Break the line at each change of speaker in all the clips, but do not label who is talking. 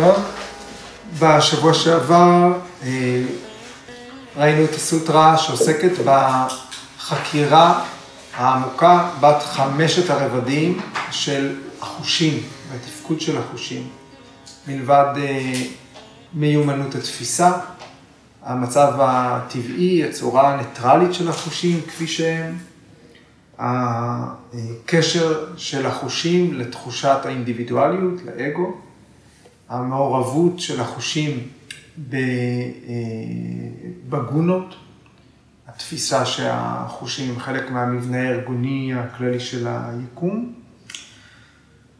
טוב. בשבוע שעבר אה, ראינו את הסוטרה שעוסקת בחקירה העמוקה בת חמשת הרבדים של החושים, והתפקוד של החושים. מלבד אה, מיומנות התפיסה, המצב הטבעי, הצורה הניטרלית של החושים כפי שהם, הקשר של החושים לתחושת האינדיבידואליות, לאגו, המעורבות של החושים בגונות, התפיסה שהחושים הם חלק מהמבנה הארגוני הכללי של היקום,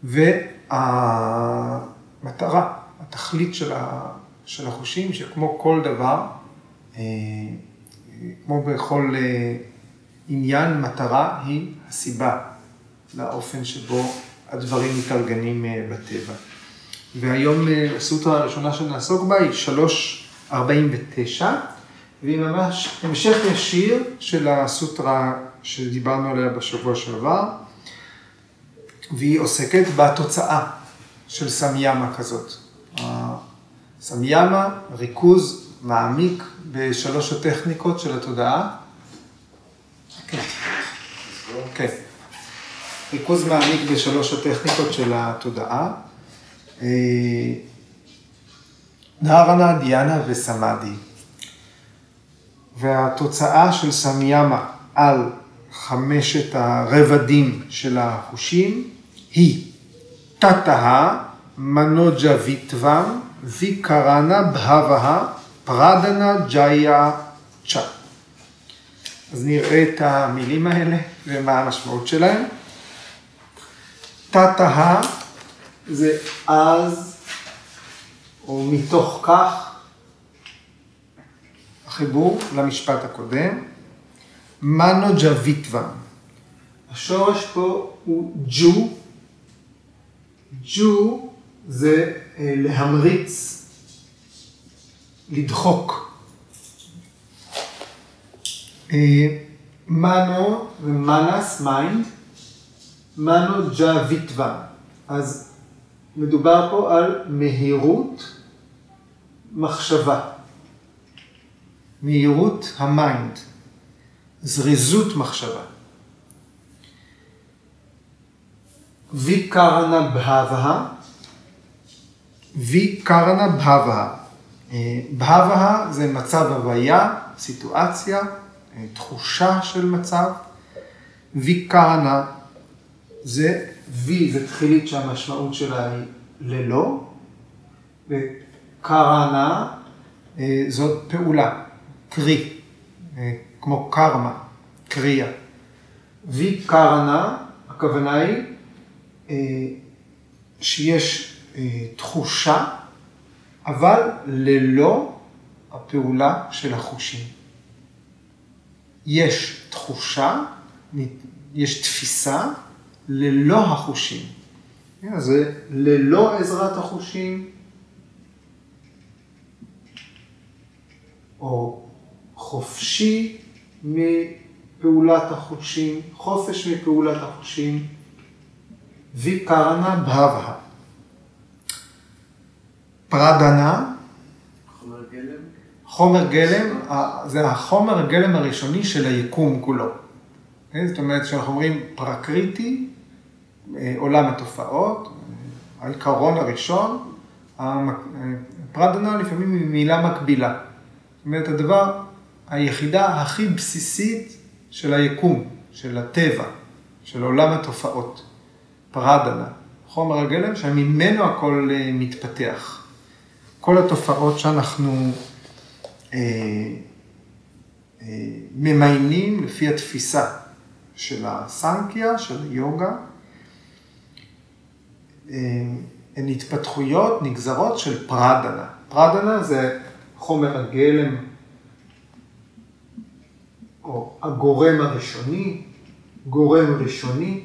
והמטרה, התכלית של החושים, שכמו כל דבר, אה, כמו בכל אה, עניין, מטרה היא הסיבה לאופן שבו הדברים מתארגנים אה, בטבע. והיום הסוטרה הראשונה שנעסוק בה היא 3.49, והיא ממש המשך ישיר של הסוטרה שדיברנו עליה בשבוע שעבר, והיא עוסקת בתוצאה של סמיאמה כזאת. סמיאמה, ריכוז מעמיק בשלוש הטכניקות של התודעה. כן. כן. ריכוז מעמיק בשלוש הטכניקות של התודעה. אה, נהרנה, דיאנה וסמאדי. והתוצאה של סמיאמה על חמשת הרבדים של החושים היא תתאה מנוג'ה ויטבם ויקרנה בהבה פרדנה ג'איה צ'ה. אז נראה את המילים האלה ומה המשמעות שלהם. תתאה זה אז או מתוך כך החיבור למשפט הקודם. מנו ג'וויטווה. השורש פה הוא ג'ו. ג'ו זה אה, להמריץ, לדחוק. אה, mano ו manas, mind, manojavitva. אז מדובר פה על מהירות מחשבה. מהירות ה mind, זריזות מחשבה. ויקרנה בהבה, ויקרנה בהבה. בהבה זה מצב הוויה, סיטואציה, אה, תחושה של מצב. ויקרנה זה, וי זה תחילית שהמשמעות שלה היא ללא, וקרנה אה, זאת פעולה, קרי, אה, כמו קרמה, קריאה. ויקרנה, הכוונה היא שיש תחושה אבל ללא הפעולה של החושים. יש תחושה, יש תפיסה, ללא החושים. זה ללא עזרת החושים, או חופשי מפעולת החושים, חופש מפעולת החושים, ויקרנה בהבה. פרדנה. חומר גלם? חומר גלם, זה החומר הגלם הראשוני של היקום כולו. כן? זאת אומרת, כשאנחנו אומרים פרקריטי, עולם התופעות, העיקרון הראשון, פרדנה לפעמים היא מילה מקבילה. זאת אומרת, הדבר, היחידה הכי בסיסית של היקום, של הטבע, של עולם התופעות. פרדנה, חומר הגלם שממנו הכל אה, מתפתח. כל התופעות שאנחנו אה, אה, ממיינים לפי התפיסה של הסנקיה, של היוגה, אה, הן התפתחויות נגזרות של פרדנה. פרדנה זה חומר הגלם, או הגורם הראשוני, גורם ראשוני,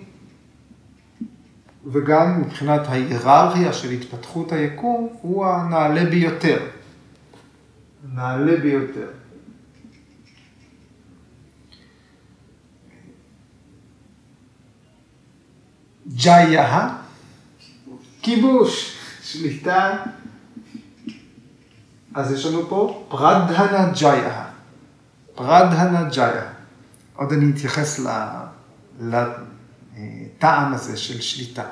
וגם מבחינת ההיררכיה של התפתחות היקום, הוא הנעלה ביותר. הנעלה ביותר. ג'איה, כיבוש, שליטה אז יש לנו פה פרדהנה ג'איה. פרדהנה ג'איה. עוד אני אתייחס לטעם הזה של שליטה.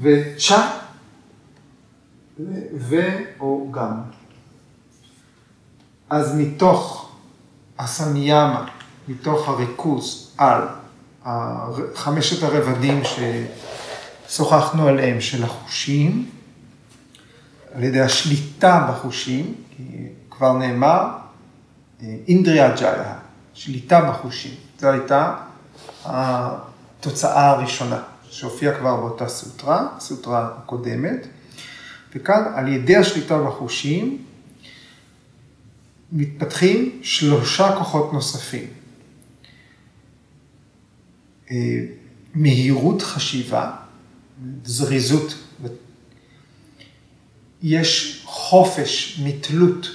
וצ'ה ו או גם. אז מתוך הסמיאמה, מתוך הריכוז על חמשת הרבדים ששוחחנו עליהם של החושים, על ידי השליטה בחושים, כבר נאמר, אינדריה ג'איה, שליטה בחושים. זו הייתה התוצאה הראשונה, שהופיעה כבר באותה סוטרה, סוטרה הקודמת, וכאן על ידי השליטה בחושים מתפתחים שלושה כוחות נוספים. אה, מהירות חשיבה, זריזות, יש חופש מתלות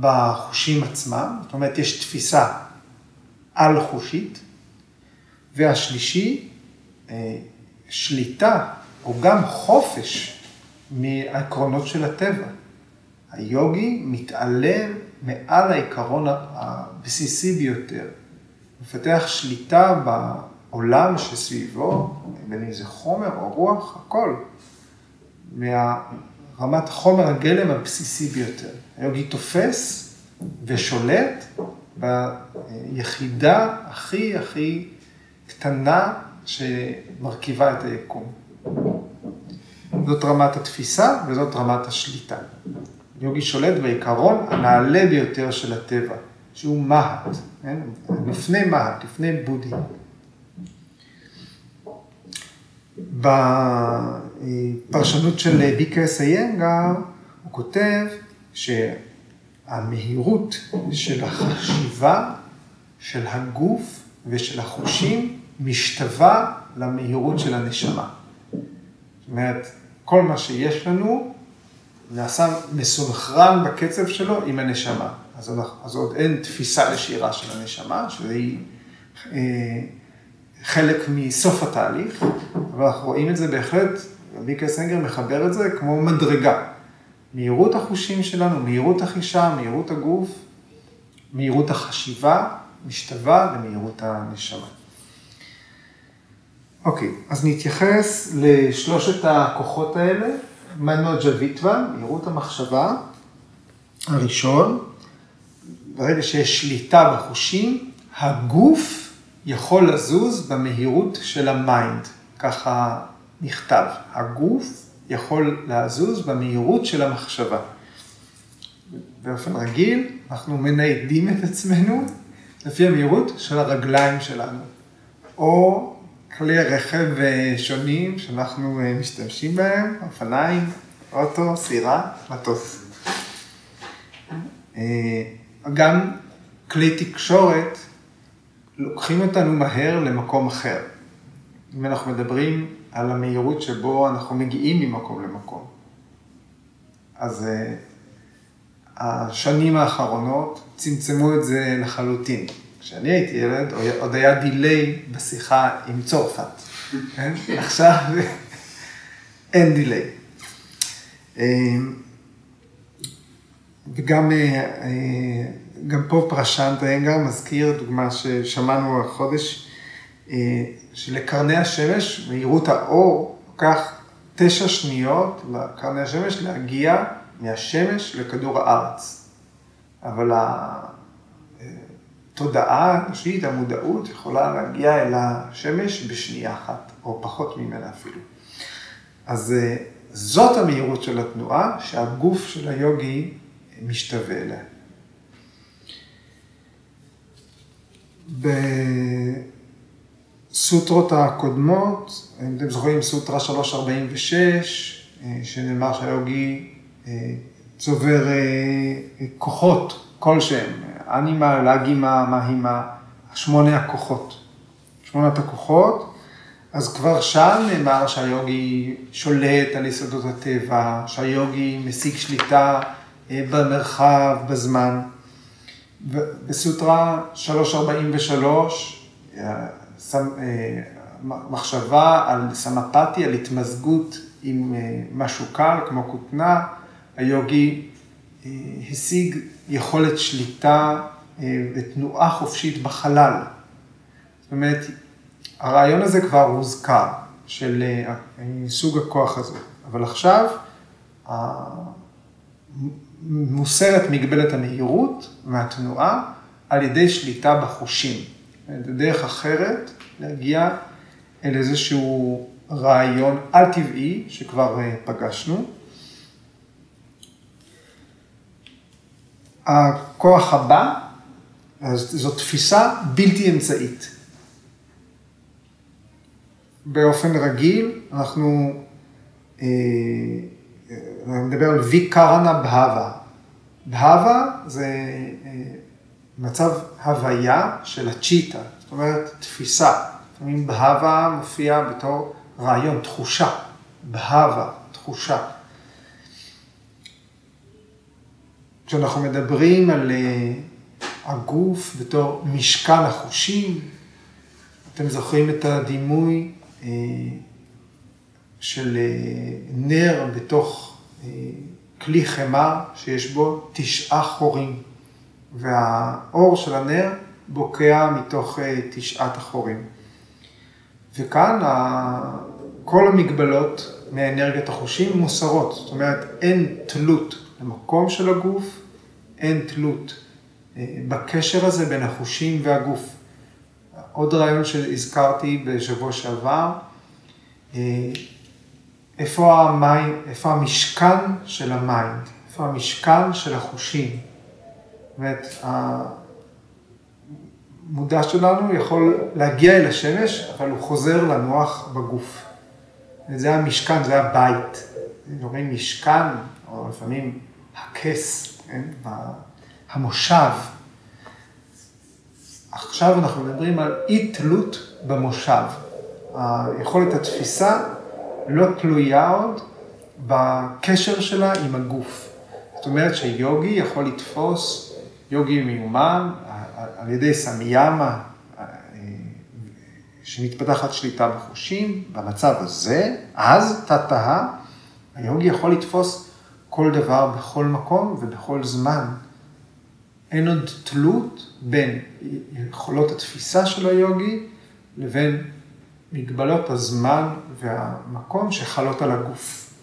בחושים עצמם, זאת אומרת יש תפיסה על חושית, והשלישי, אה, שליטה או גם חופש מהעקרונות של הטבע. היוגי מתעלם מעל העיקרון הבסיסי ביותר, מפתח שליטה בעולם שסביבו, בין אם זה חומר או רוח, הכל, מהרמת חומר הגלם הבסיסי ביותר. היוגי תופס ושולט ביחידה הכי הכי קטנה שמרכיבה את היקום. זאת רמת התפיסה וזאת רמת השליטה. יוגי שולט בעיקרון הנעלה ביותר של הטבע, שהוא מהט, כן? לפני מהט, לפני בודי. בפרשנות של ביקרס איינגר, הוא כותב שהמהירות של החשיבה, של הגוף ושל החושים משתווה למהירות של הנשמה. זאת אומרת, כל מה שיש לנו נעשה מסונכרן בקצב שלו עם הנשמה. אז, אז עוד אין תפיסה ישירה של הנשמה, שהיא אה, חלק מסוף התהליך, אבל אנחנו רואים את זה בהחלט, רבי קסנגר מחבר את זה כמו מדרגה. מהירות החושים שלנו, מהירות החישה, מהירות הגוף, מהירות החשיבה, משתווה למהירות הנשמה. אוקיי, אז נתייחס לשלושת הכוחות האלה, manojavitva, מהירות המחשבה, הראשון, ברגע שיש שליטה בחושים, הגוף יכול לזוז במהירות של ה mind, ככה נכתב. הגוף יכול לזוז במהירות של המחשבה. באופן רגיל, אנחנו מניידים את עצמנו לפי המהירות של הרגליים שלנו, או כלי רכב אה, שונים שאנחנו אה, משתמשים בהם, אופניים, אוטו, סירה, מטוס. אה, גם כלי תקשורת לוקחים אותנו מהר למקום אחר. אם אנחנו מדברים על המהירות שבו אנחנו מגיעים ממקום למקום. אז השנים האחרונות צמצמו את זה לחלוטין. כשאני הייתי ילד, עוד היה דיליי בשיחה עם צרפת. כן? עכשיו אין דיליי. אמ, וגם אה, אה, גם פה פרשנט אנגר מזכיר דוגמה ששמענו החודש, אה, שלקרני השמש, מהירות האור, לוקח תשע שניות לקרני השמש להגיע מהשמש לכדור הארץ. אבל התודעה האנושית, המודעות, יכולה להגיע אל השמש בשנייה אחת, או פחות ממנה אפילו. אז אה, זאת המהירות של התנועה שהגוף של היוגי משתווה אליה. בסוטרות הקודמות, אם אתם זוכרים, סוטרה 346, אה, שנאמר שהיוגי אה, צובר כוחות כלשהם, אנימה, לאגימה, מהימה, שמונה הכוחות. שמונת הכוחות, אז כבר שם נאמר שהיוגי שולט על יסודות הטבע, שהיוגי משיג שליטה אה, במרחב, בזמן. בסוטרה 343, אה, אה, מחשבה על סמפתי, על התמזגות עם משהו קל, כמו כותנה, היוגי אה, השיג יכולת שליטה אה, ותנועה חופשית בחלל. זאת אומרת, הרעיון הזה כבר הוזכר, של אה, סוג הכוח הזה, אבל עכשיו מוסרת מגבלת המהירות מהתנועה על ידי שליטה בחושים. זו דרך אחרת להגיע אל איזשהו רעיון על-טבעי שכבר פגשנו. הכוח הבא, אז זו תפיסה בלתי אמצעית. באופן רגיל, אנחנו אה, נדבר על ויקרנה בהווה. בהווה זה אה, מצב הוויה של הצ'יטה, זאת אומרת תפיסה. לפעמים בהווה מופיע בתור רעיון, תחושה. בהווה, תחושה. כשאנחנו מדברים על אה, הגוף בתור משכן החושים, אתם זוכרים את הדימוי אה, של אה, נר בתוך כלי חמר שיש בו תשעה חורים, והאור של הנר בוקע מתוך תשעת החורים. וכאן כל המגבלות מאנרגיית החושים מוסרות, זאת אומרת אין תלות למקום של הגוף אין תלות אה, בקשר הזה בין החושים והגוף. עוד רעיון שהזכרתי בשבוע שעבר, אה, איפה, המים, איפה המשכן של המים, איפה המשכן של החושים. זאת המודע שלנו יכול להגיע אל השמש, אבל הוא חוזר לנוח בגוף. זה המשכן, זה הבית. אומרים משכן, או לפעמים הכס, כן? המושב. עכשיו אנחנו מדברים על אי תלות במושב. היכולת התפיסה לא תלויה עוד בקשר שלה עם הגוף. זאת אומרת שיוגי יכול לתפוס, יוגי מיומן, על ידי סמיאמה, שמתפתחת שליטה בחושים, במצב הזה, אז תתאה, היוגי יכול לתפוס כל דבר בכל מקום ובכל זמן. אין עוד תלות בין יכולות התפיסה של היוגי לבין מגבלות הזמן והמקום שחלות על הגוף.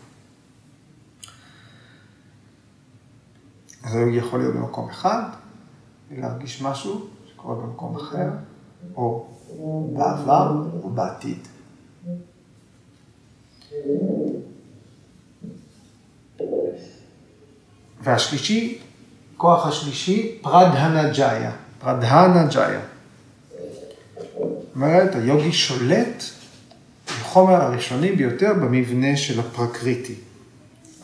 אז היוגי יכול להיות במקום אחד, ולהרגיש משהו שקורה במקום אחר, או בעבר או בעתיד. והשלישי, כוח השלישי, פרדהנה ג'איה. פרדהנה ג'איה. אומרת, היוגי שולט בחומר הראשוני ביותר במבנה של הפרקריטי.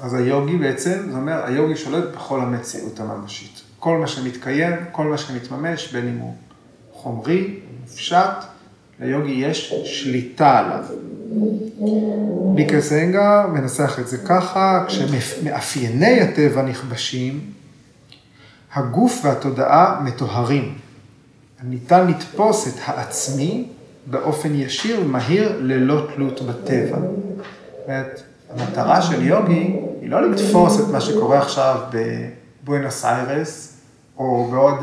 אז היוגי בעצם, זאת אומרת, היוגי שולט בכל המציאות הממשית. כל מה שמתקיים, כל מה שמתממש, בין אם הוא חומרי, מופשט, ליוגי יש שליטה עליו. ביקרסנגה מנסח את זה ככה, כשמאפייני הטבע נכבשים, הגוף והתודעה מטוהרים. ניתן לתפוס את העצמי באופן ישיר ומהיר ללא תלות בטבע. זאת אומרת, המטרה של יוגי היא לא לתפוס את מה שקורה עכשיו בבואנוס איירס, או בעוד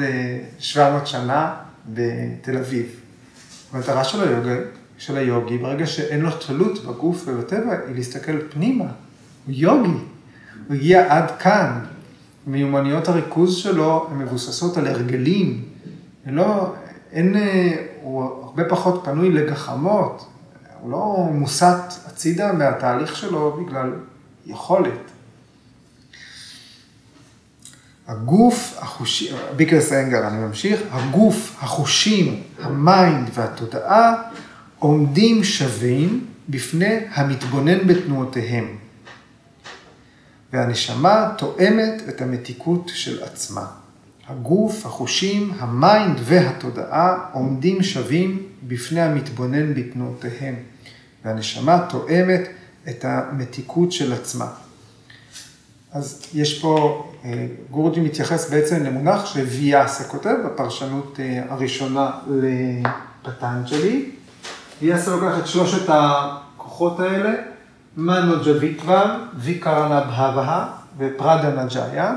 700 אה, שנה בתל אביב. המטרה של היוגי של היוגי, ברגע שאין לו תלות בגוף ובטבע, היא להסתכל פנימה. הוא יוגי, הוא הגיע עד כאן. מיומנויות הריכוז שלו הן מבוססות על הרגלים. לא, אין, הוא הרבה פחות פנוי לגחמות, הוא לא מוסט הצידה מהתהליך שלו בגלל יכולת. הגוף, החושים, בי.קיי.אס איינגר, אני ממשיך, הגוף, החושים, ה mind והתודעה עומדים שווים בפני המתבונן בתנועותיהם, והנשמה תואמת את המתיקות של עצמה. הגוף, החושים, ה mind והתודעה עומדים שווים בפני המתבונן בתנועותיהם, והנשמה תואמת את המתיקות של עצמה. אז יש פה, אה, גורג'י מתייחס בעצם למונח שוויאסה כותב בפרשנות אה, הראשונה לפטנג'לי, ויאסה לוקח את שלושת הכוחות האלה, מנו ג'וויטווה, ויקרנה בהבה, ופראדה נג'איה,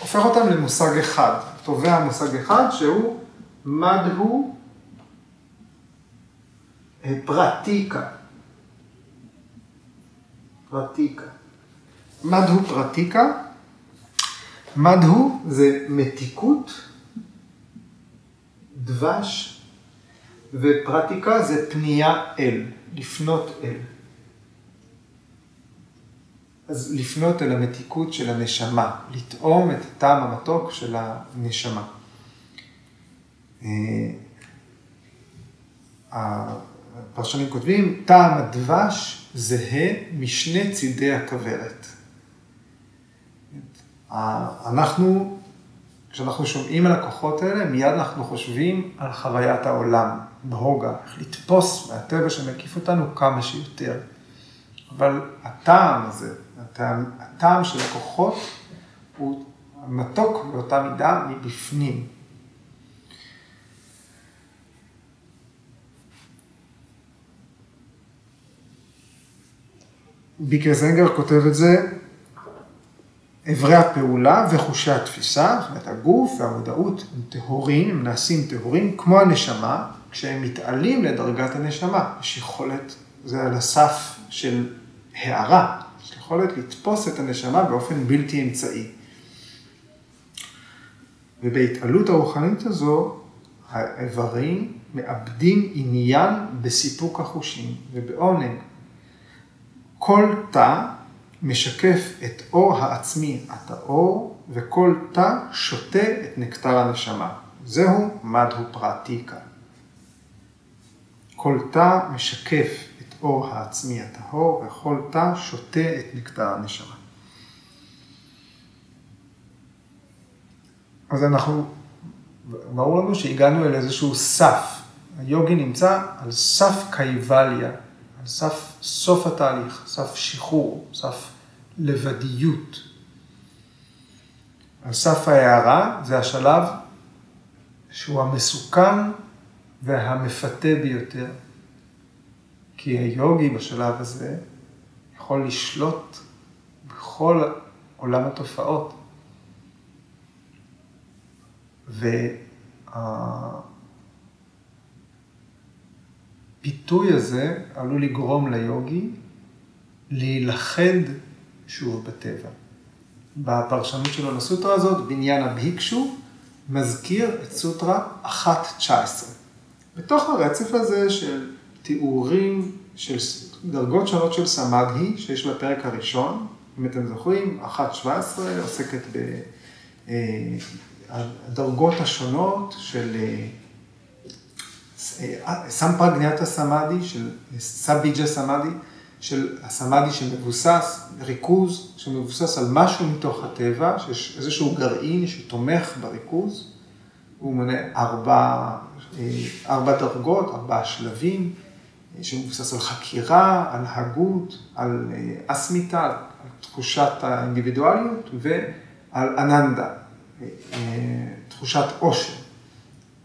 והופך אותם למושג אחד. תובע מושג אחד שהוא מדהו פרטיקה. פרטיקה. מדהו פרטיקה. מדהו זה מתיקות, דבש, ופרטיקה זה פנייה אל, לפנות אל. אז לפנות אל המתיקות של הנשמה, לטעום את הטעם המתוק של הנשמה. אה, הפרשנים כותבים, טעם הדבש זהה משני צידי הכוורת. אנחנו, כשאנחנו שומעים על הכוחות האלה, מיד אנחנו חושבים על חוויית העולם, בהוגה, איך לתפוס מהטבע שמקיף אותנו כמה שיותר. אבל הטעם הזה, הטעם, הטעם של הכוחות הוא מתוק באותה מידה מבפנים. ביקר זנגר כותב את זה, אברי הפעולה וחושי התפיסה, זאת אומרת הגוף והמודעות הם טהורים, הם נעשים טהורים כמו הנשמה, כשהם מתעלים לדרגת הנשמה, יש יכולת, זה על הסף של הערה, יכולת לתפוס את הנשמה באופן בלתי אמצעי. ובהתעלות הרוחנית הזו, האיברים מאבדים עניין בסיפוק החושים ובעונג. כל תא משקף את אור העצמי הטהור, וכל תא שותה את נקטר הנשמה. זהו מדהו פרעתיקה. כל תא משקף אור העצמי הטהור, וכל תא שותה את נקטר הנשמה. אז אנחנו, ברור לנו שהגענו אל איזשהו סף. היוגי נמצא על סף קייבליה, על סף סוף התהליך, סף שחרור, סף לבדיות. על סף ההערה זה השלב שהוא המסוכן והמפתה ביותר. כי היוגי בשלב הזה יכול לשלוט בכל עולם התופעות. והפיתוי הזה עלול לגרום ליוגי להילכד שוב בטבע. בפרשנות שלו לסוטרה הזאת, בניין הבהיקשו מזכיר את סוטרה 1.19. בתוך הרצף הזה של תיאורים של דרגות שונות של סמדהי, שיש בפרק הראשון, אם אתם זוכרים, 1.17 עוסקת בדרגות אה, השונות של אה, סמפרגניאטה סמאדי, של סביג'ה סמאדי, של הסמאדי שמבוסס, ריכוז שמבוסס על משהו מתוך הטבע, שיש איזשהו גרעין שתומך בריכוז, הוא מונה ארבע, אה, ארבע דרגות, ארבעה שלבים. שמבוסס על חקירה, על הגות, על אה, אסמיתה, על תחושת האינדיבידואליות ועל אננדה, אה, תחושת עושר.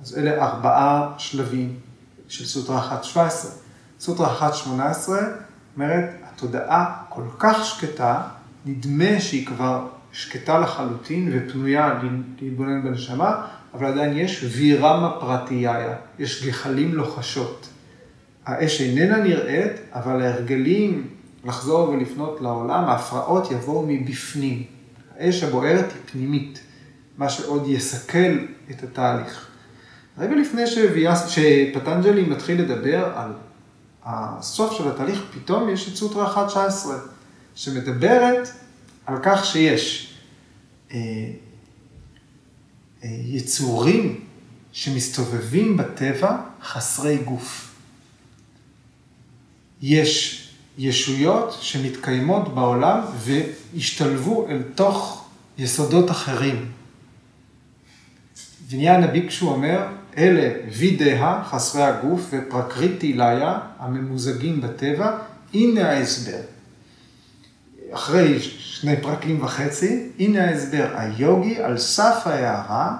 אז אלה ארבעה שלבים של סוטרה 1.17. סוטרה 1.18 אומרת, התודעה כל כך שקטה, נדמה שהיא כבר שקטה לחלוטין ופנויה להתבונן בנשמה, אבל עדיין יש וירמה פרטיהיה, יש גחלים לוחשות. האש איננה נראית, אבל ההרגלים לחזור ולפנות לעולם, ההפרעות יבואו מבפנים. האש הבוערת היא פנימית, מה שעוד יסכל את התהליך. רגע לפני שפטנג'לי מתחיל לדבר על הסוף של התהליך, פתאום יש את סוטרה 1.19, שמדברת על כך שיש אה, אה, יצורים שמסתובבים בטבע חסרי גוף. יש ישויות שמתקיימות בעולם והשתלבו אל תוך יסודות אחרים. בניין הביקשו אומר, אלה וידאה, חסרי הגוף, ופרקריטי ליה, הממוזגים בטבע, הנה ההסבר. אחרי שני פרקים וחצי, הנה ההסבר. היוגי על סף ההערה,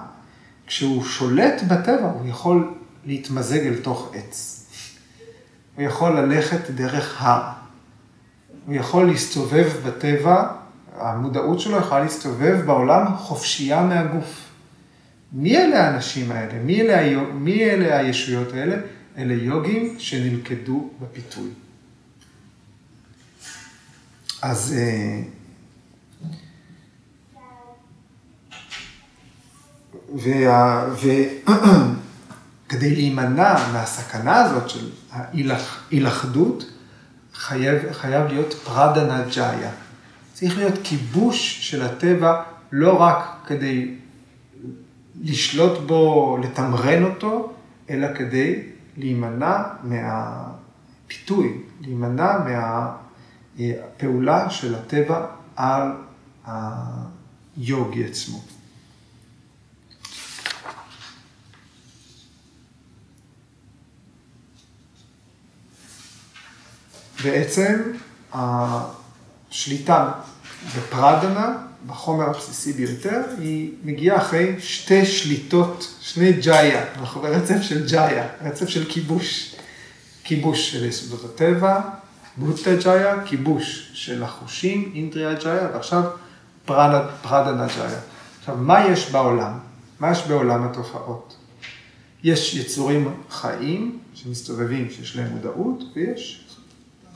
כשהוא שולט בטבע, הוא יכול להתמזג אל תוך עץ. הוא יכול ללכת דרך הר. הוא יכול להסתובב בטבע, המודעות שלו יכולה להסתובב בעולם חופשייה מהגוף. מי אלה האנשים האלה? מי אלה, מי אלה הישויות האלה? אלה יוגים שנלכדו בפיתוי. אז אה, וכדי להימנע מהסכנה הזאת של ההילכדות, חייב, חייב להיות פרדנה ג'איה. צריך להיות כיבוש של הטבע לא רק כדי לשלוט בו, לתמרן אותו, אלא כדי להימנע מהפיתוי, להימנע מהפעולה של הטבע על היוגי עצמו. בעצם השליטה בפרדנה, בחומר הבסיסי ביותר, היא מגיעה אחרי שתי שליטות, שני ג'איה, אנחנו ברצף של ג'איה, רצף של כיבוש. כיבוש של יסודות הטבע, בוטה ג'איה, כיבוש של החושים, אינדריה ג'איה, ועכשיו פרדנה ג'איה. עכשיו, מה יש בעולם? מה יש בעולם התופעות? יש יצורים חיים שמסתובבים, שיש להם מודעות, ויש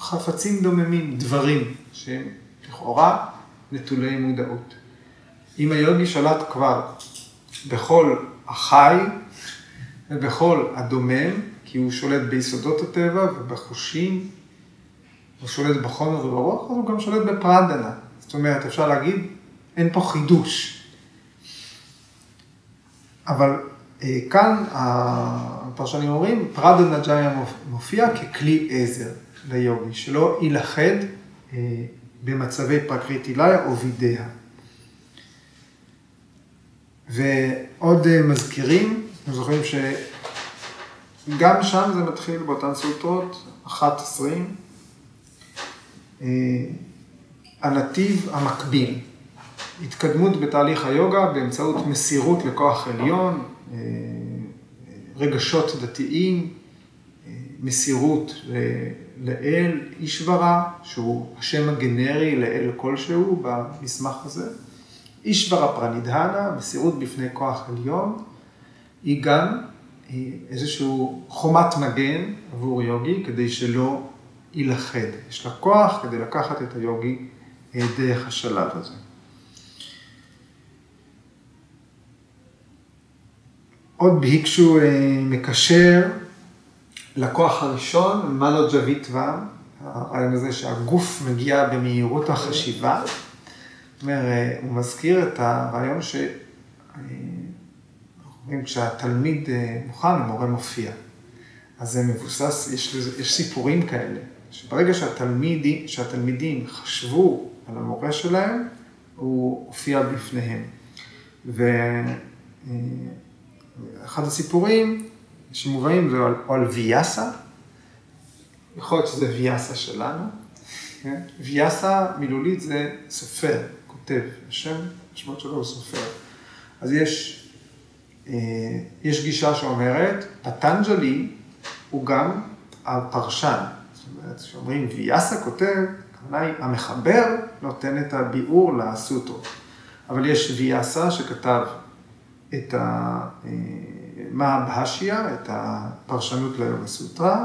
חפצים דוממים, דברים, שהם לכאורה נטולי מודעות. אם היוגי שלט כבר בכל החי ובכל הדומם, כי הוא שולט ביסודות הטבע ובחושים, הוא שולט בחומר וברוח, אז הוא גם שולט בפרדנה. זאת אומרת, אפשר להגיד, אין פה חידוש. אבל אה, כאן הפרשנים אומרים, פרדנה ג'איה מופיע ככלי עזר. ליוגי, שלא יילכד אה, במצבי פרקריטיליה או וידאה. ועוד אה, מזכירים, אתם זוכרים שגם שם זה מתחיל באותן סוטרות, 1.20, אה, הנתיב המקביל, התקדמות בתהליך היוגה באמצעות מסירות לכוח עליון, רגשות דתיים, מסירות לאל אישברה, שהוא השם הגנרי לאל כלשהו במסמך הזה. אישברה פרנידהנה, מסירות בפני כוח עליון, היא גם איזשהו חומת מגן עבור יוגי, כדי שלא יילכד. יש לה כוח כדי לקחת את היוגי דרך השלב הזה. עוד ביקשו מקשר לקוח הראשון, מלו ג'וויטווה, הרעיון הזה שהגוף מגיע במהירות החשיבה. זאת אומרת, הוא מזכיר את הרעיון ש... אומרים, כשהתלמיד אה, מוכן, המורה מופיע. אז זה מבוסס, יש, יש סיפורים כאלה, שברגע שהתלמידים, שהתלמידים חשבו על המורה שלהם, הוא הופיע בפניהם. ואחד אה, הסיפורים שמובאים זה או על ויאסה, יכול להיות שזה ויאסה שלנו, כן? ויאסה מילולית זה סופר, כותב, השם, השמות שלו הוא סופר. אז יש, אה, יש גישה שאומרת, פטנג'לי הוא גם הפרשן. זאת אומרת, כשאומרים ויאסה כותב, הכוונה היא המחבר נותן את הביאור לסוטו. אבל יש ויאסה שכתב את ה... מהבהשיה, את הפרשנות ליוגה סוטרה,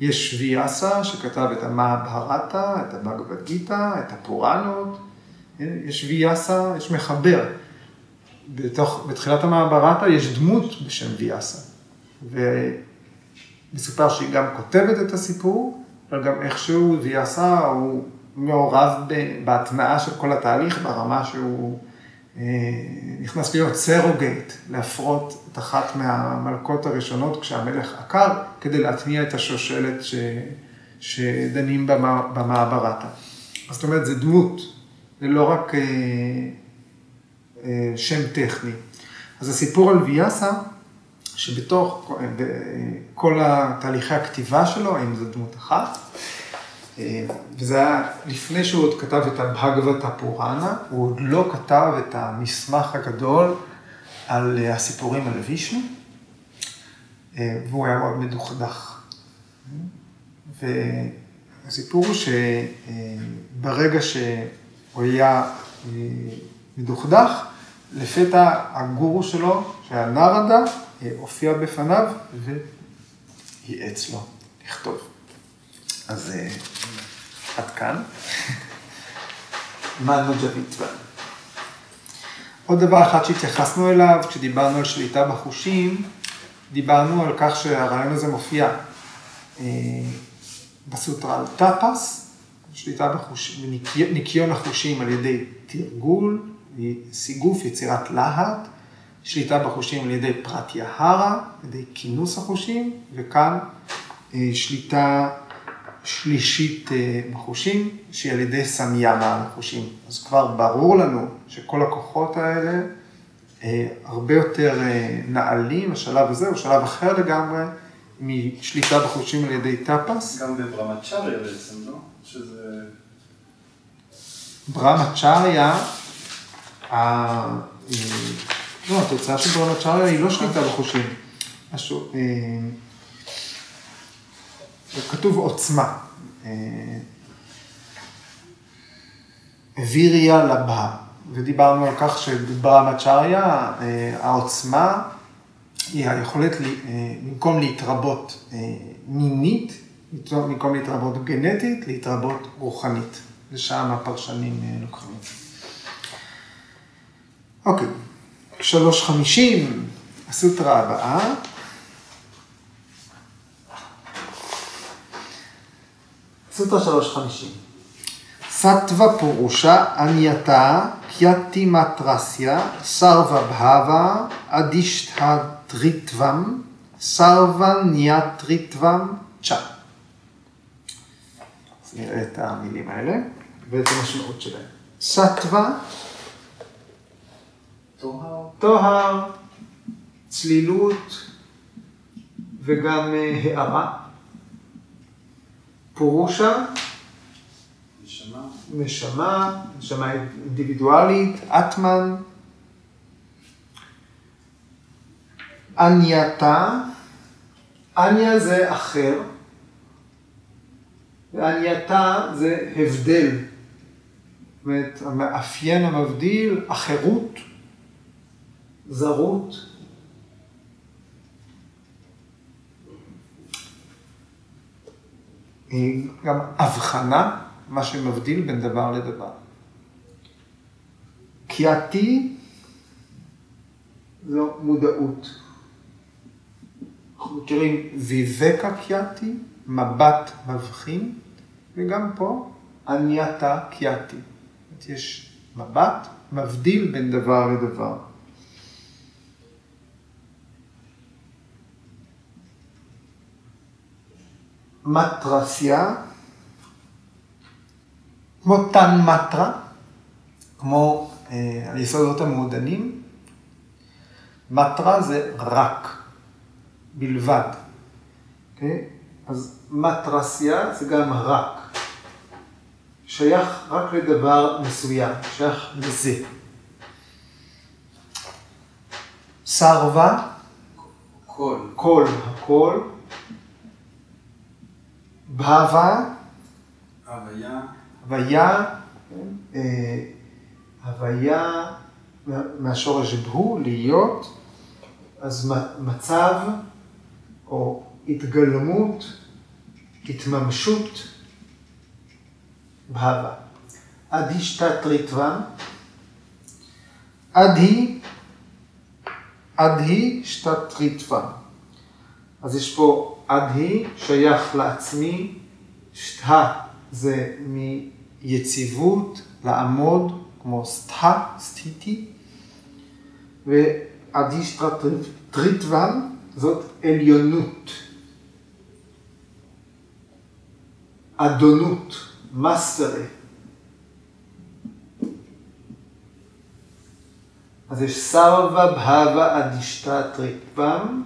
יש ויאסה שכתב את המהבהרתה, את הבגבד גיתא, את הפוראנות, יש ויאסה, יש מחבר. בתוך, בתחילת המהברתה יש דמות בשם ויאסה. ומסופר שהיא גם כותבת את הסיפור, אבל גם איכשהו ויאסה הוא מעורב בהתנעה של כל התהליך ברמה שהוא נכנס להיות סרוגייט, להפרות את אחת מהמלכות הראשונות כשהמלך עקר, כדי להטמיע את השושלת ש... שדנים במעברתה. זאת אומרת, זה דמות, זה לא רק אה, אה, שם טכני. אז הסיפור על ויאסה, שבתוך כל התהליכי הכתיבה שלו, האם זו דמות אחת, אה, וזה היה לפני שהוא עוד כתב את הבהגבתה פוראנה, הוא עוד לא כתב את המסמך הגדול על אה, הסיפורים על וישנו, אה, והוא היה מאוד מדוכדך. והסיפור הוא שברגע שהוא היה מדוכדך, לפתע הגורו שלו, שהיה נרדה, הופיע בפניו וייעץ לו לכתוב. אז עד כאן. מנוג'ביטווה. עוד דבר אחד שהתייחסנו אליו, כשדיברנו על שליטה בחושים, דיברנו על כך שהרעיון הזה מופיע אה, בסוטרה על טאפס, שליטה בחושים, ניקיון החושים על ידי תרגול, סיגוף, יצירת להט, שליטה בחושים על ידי פרט יהרה, על ידי כינוס החושים, וכאן אה, שליטה שלישית אה, בחושים, שהיא על ידי סמיאמה על החושים. אז כבר ברור לנו שכל הכוחות האלה אה, הרבה יותר אה, נעלים, השלב הזה הוא שלב אחר לגמרי משליטה בחושים על ידי טאפס.
גם בברמצ'ריה בעצם, לא? שזה...
ברמצ'ריה, לא, התוצאה של ברמצ'ריה היא לא שליטה בחושים. כתוב עוצמה. ויריה לבה, ודיברנו על כך שבברמצ'ריה אה, העוצמה היא היכולת, אה, במקום להתרבות אה, מינית, במקום להתרבות גנטית, להתרבות רוחנית. ושם הפרשנים לוקחים את זה. אוקיי, שלוש חמישים, הסוטרה הבאה. סוטרה שלוש חמישים. סטווה פורושה אנייתה קיאטי מטרסיה סרווה בהבה אדישתא טריטבם סרווה ניאטריטבם צ'ה. אז נראה את המילים האלה ואת המשמעות שלהם. סטווה, טוהר, צלילות וגם אה, הארה. פורושה, נשמה, נשמה אינדיבידואלית, אטמן, ענייתה, עניה זה אחר, וענייתה זה הבדל. זאת אומרת, המאפיין המבדיל, אחרות, זרות. גם הבחנה, מה שמבדיל בין דבר לדבר. קיאתי זו מודעות. אנחנו מכירים ויבקה קיאתי, מבט מבחין, וגם פה ענייתה קיאתי. יש מבט מבדיל בין דבר לדבר. מטרסיה, כמו תן מטרה, כמו אה, היסודות המעודנים. מטרה זה רק, בלבד. Okay? אוקיי? אז מטרסיה זה גם רק. שייך רק לדבר מסוים, שייך לזה. סרווה,
כל,
כל, הכל. בהווה,
הוויה,
הוויה, אה, הוויה מהשורש בהו, להיות, אז מצב או התגלמות, התממשות, בהווה. אדישתא טריטבן, אדהי, אדהי שתטריטבן. אז יש פה אדהי שייך לעצמי, שתה זה מיציבות, לעמוד, כמו סתה, סטיטי, ואדישטרה טריטבן זאת עליונות, אדונות, מסטרי. אז יש סרווה בהווה אדישתא טריטבן,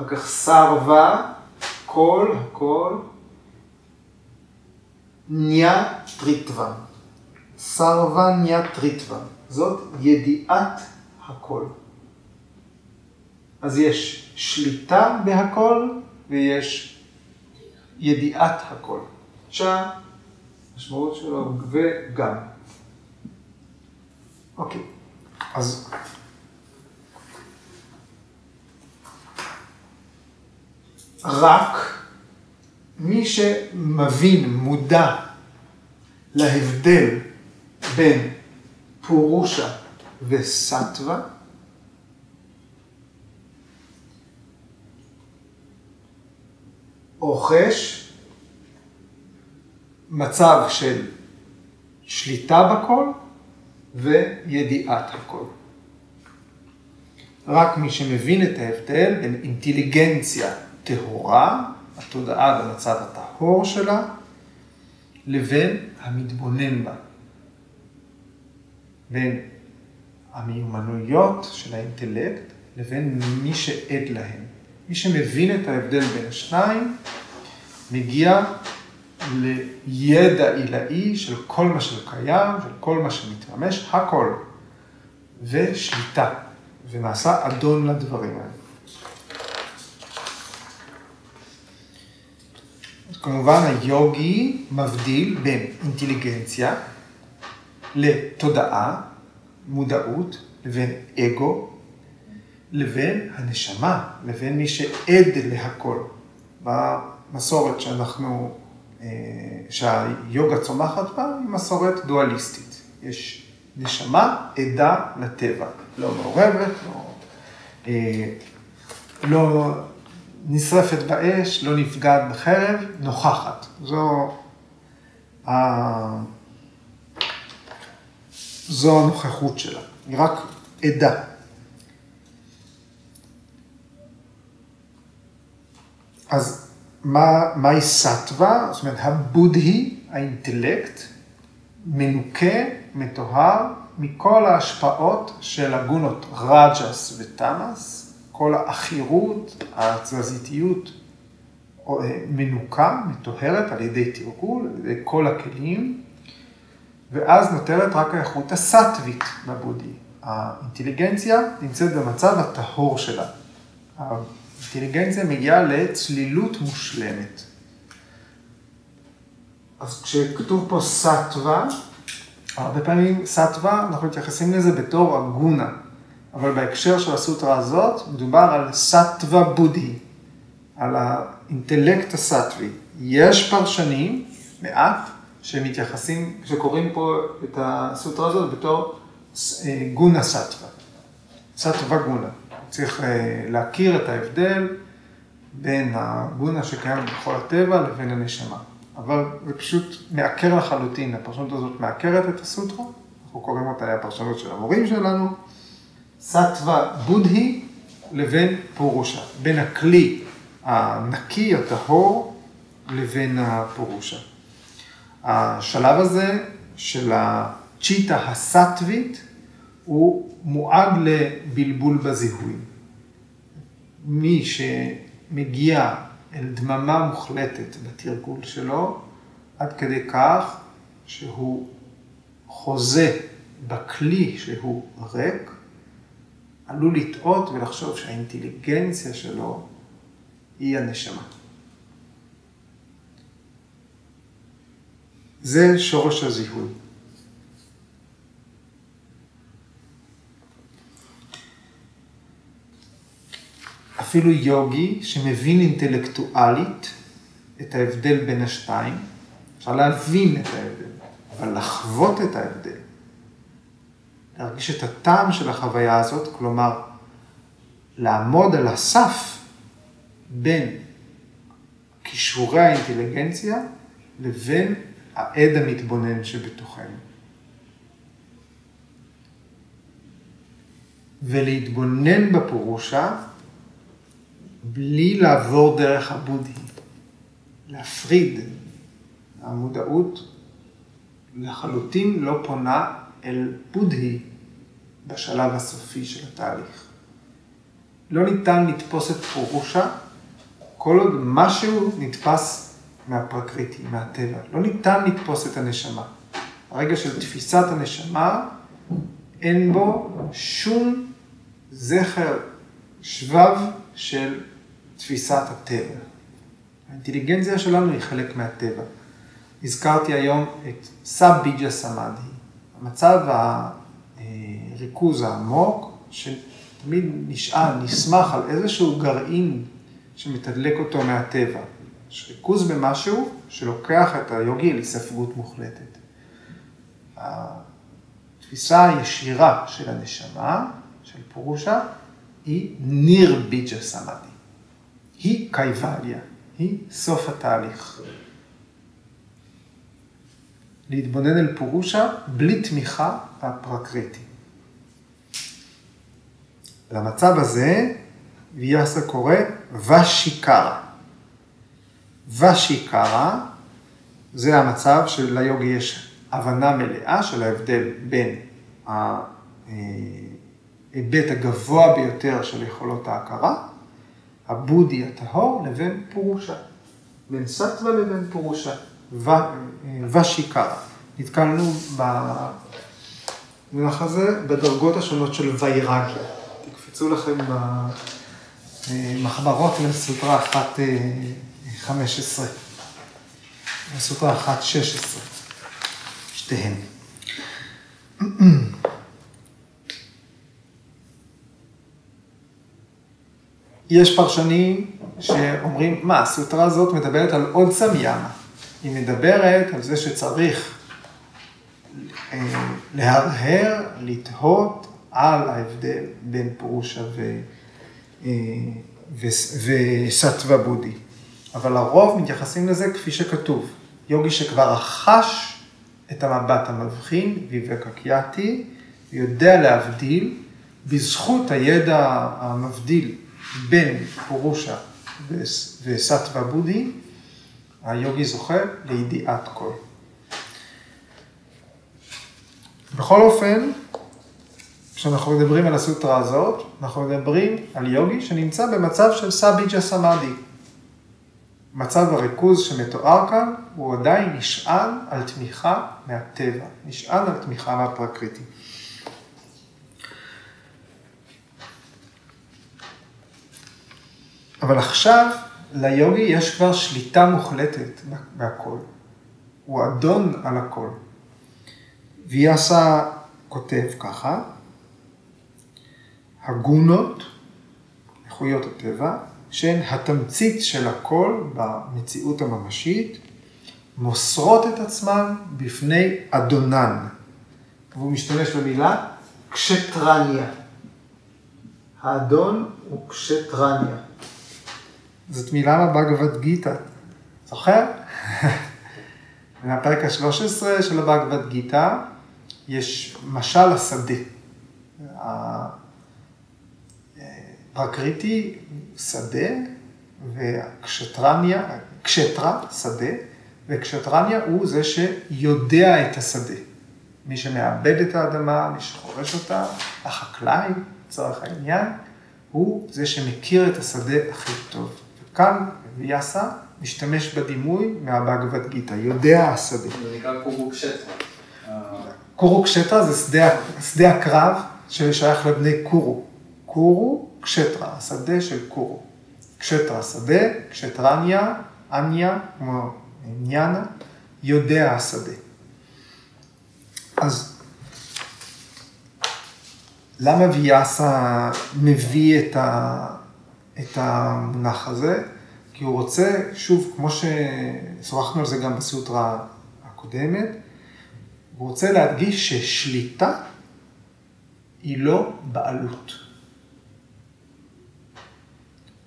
אחר כך סרווה, כל, הכל, ניה טריטווה. סרווה ניה טריטווה. זאת ידיעת הכל. אז יש שליטה בהכל ויש ידיעת הכל. צ'ה, משמעות שלו וגם. אוקיי, אז... רק מי שמבין, מודע להבדל בין פורושה וסטווה, רוכש מצב של שליטה בכל וידיעת הכל. רק מי שמבין את ההבדל בין אינטליגנציה טהורה, התודעה במצב הטהור שלה, לבין המתבונן בה. בין המיומנויות של האינטלקט לבין מי שעד להם. מי שמבין את ההבדל בין השניים, מגיע לידע עילאי של כל מה שקיים, של כל מה שמתממש, הכל, ושליטה, ונעשה אדון לדברים האלה. כמובן היוגי מבדיל בין אינטליגנציה לתודעה, מודעות, לבין אגו, לבין הנשמה, לבין מי שעד להכל. במסורת שאנחנו, אה, שהיוגה צומחת בה, היא מסורת דואליסטית. יש נשמה עדה לטבע, לא מעורבת, לא, אה, לא נשרפת באש, לא נפגעת בחרב, נוכחת. זו, זו הנוכחות שלה, היא רק עדה. אז מה, מהי סטווה? זאת אומרת, הבודהי, האינטלקט, מנוקה, מטוהר, מכל ההשפעות של הגונות רג'ס ותמאס, כל העכירות, התזזיתיות, אה, מנוקה, מטוהרת על ידי תרגול, על ידי כל הכלים, ואז נותרת רק האיכות הסטווית בבודי. האינטליגנציה נמצאת במצב הטהור שלה. אינטליגנציה מגיעה לצלילות מושלמת. אז כשכתוב פה סטווה, הרבה פעמים סטווה, אנחנו מתייחסים לזה בתור אגונה, אבל בהקשר של הסוטרה הזאת, מדובר על סטווה בודהי, על האינטלקט הסטווי. יש פרשנים, מעט, שמתייחסים, שקוראים פה את הסוטרה הזאת בתור אה, גונה סטווה, סטווה גונה. צריך אה, להכיר את ההבדל בין הגונה שקיים בכל הטבע לבין הנשמה. אבל זה פשוט מעקר לחלוטין, הפרשנות הזאת מעקרת את הסוטרה, אנחנו קוראים אותה הפרשנות של המורים שלנו, סטווה בודהי לבין פורושה, בין הכלי הנקי, הטהור, לבין הפורושה. השלב הזה של הצ'יטה הסטווית, הוא מועד לבלבול בזיהוי. מי שמגיע אל דממה מוחלטת בתרגול שלו, עד כדי כך שהוא חוזה בכלי שהוא ריק, עלול לטעות ולחשוב שהאינטליגנציה שלו היא הנשמה. זה שורש הזיהוי. אפילו יוגי שמבין אינטלקטואלית את ההבדל בין השתיים, אפשר להבין את ההבדל, אבל לחוות את ההבדל, להרגיש את הטעם של החוויה הזאת, כלומר, לעמוד על הסף בין כישורי האינטליגנציה לבין העד המתבונן שבתוכנו. ולהתבונן בפורושה בלי לעבור דרך הבודהי, להפריד. המודעות לחלוטין לא פונה אל בודהי בשלב הסופי של התהליך. לא ניתן לתפוס את פורושה כל עוד משהו נתפס מהפרקריטי, מהטבע. לא ניתן לתפוס את הנשמה. הרגע של תפיסת הנשמה, אין בו שום זכר שבב של תפיסת הטבע. האינטליגנציה שלנו היא חלק מהטבע. הזכרתי היום את סאב ביג'ה סמאדי, המצב הריכוז העמוק, שתמיד נשען, נסמך על איזשהו גרעין שמתדלק אותו מהטבע. יש ריכוז במשהו שלוקח את היוגי להיספגות מוחלטת. התפיסה הישירה של הנשמה, של פורושה, היא ניר ביג'ה סמאדי. היא קייבליה, היא סוף התהליך. להתבונן אל פורושה בלי תמיכה הפרקריטי. למצב הזה ויאסה קורא ושיקרה. ושיקרה זה המצב שליוגי יש הבנה מלאה של ההבדל בין ההיבט הגבוה ביותר של יכולות ההכרה, הבודי הטהור, לבין פורושה. בין סטווה לבין פורושה. ושיקרה. נתקלנו במונח הזה בדרגות השונות של ויירגיה. תקפצו לכם במחברות לסוטרה 1.15, לסוטרה 1.16, שתיהן. יש פרשנים שאומרים, מה, הסוטרה הזאת מדברת על עוד סמיאמה. היא מדברת על זה שצריך אה, להרהר, לתהות על ההבדל בין פורושה אה, וסטווה בודי. אבל לרוב מתייחסים לזה כפי שכתוב. יוגי שכבר רכש את המבט המבחין, ויבקה קיאטי, יודע להבדיל, בזכות הידע המבדיל בין פורושה וסטווה בודי, היוגי זוכה לידיעת כל. בכל אופן, כשאנחנו מדברים על הסוטרה הזאת, אנחנו מדברים על יוגי שנמצא במצב של סביג'ה סמאדי. מצב הריכוז שמתואר כאן הוא עדיין נשען על תמיכה מהטבע, נשען על תמיכה מהפרקריטי. אבל עכשיו ליוגי יש כבר שליטה מוחלטת בהכל. הוא אדון על הכל. ויאסה כותב ככה, הגונות, איכויות הטבע, שהן התמצית של הכל במציאות הממשית, מוסרות את עצמן בפני אדונן. והוא משתמש במילה קשטרניה. האדון הוא קשטרניה. זאת מילה בבגבד גיתא, זוכר? מהפרק ה-13 של הבגבד גיתא יש משל השדה. הפרקריטי שדה קשטרה שדה, וקשטרניה הוא זה שיודע את השדה. מי שמאבד את האדמה, מי שחורש אותה, החקלאי, לצורך העניין, הוא זה שמכיר את השדה הכי טוב. כאן ויאסה משתמש בדימוי מהבגבד גיתא, יודע השדה.
זה נקרא קורוקשטרה.
קורוקשטרה זה שדה, שדה הקרב ששייך לבני קורו. קורו, קשטרה, השדה של קורו. קשטרה שדה, קשטרניה, אניה, כמו יודע השדה. אז למה ויאסה מביא את ה... את המונח הזה, כי הוא רוצה, שוב, כמו ששוחחנו על זה גם בסוטרה הקודמת, הוא רוצה להדגיש ששליטה היא לא בעלות.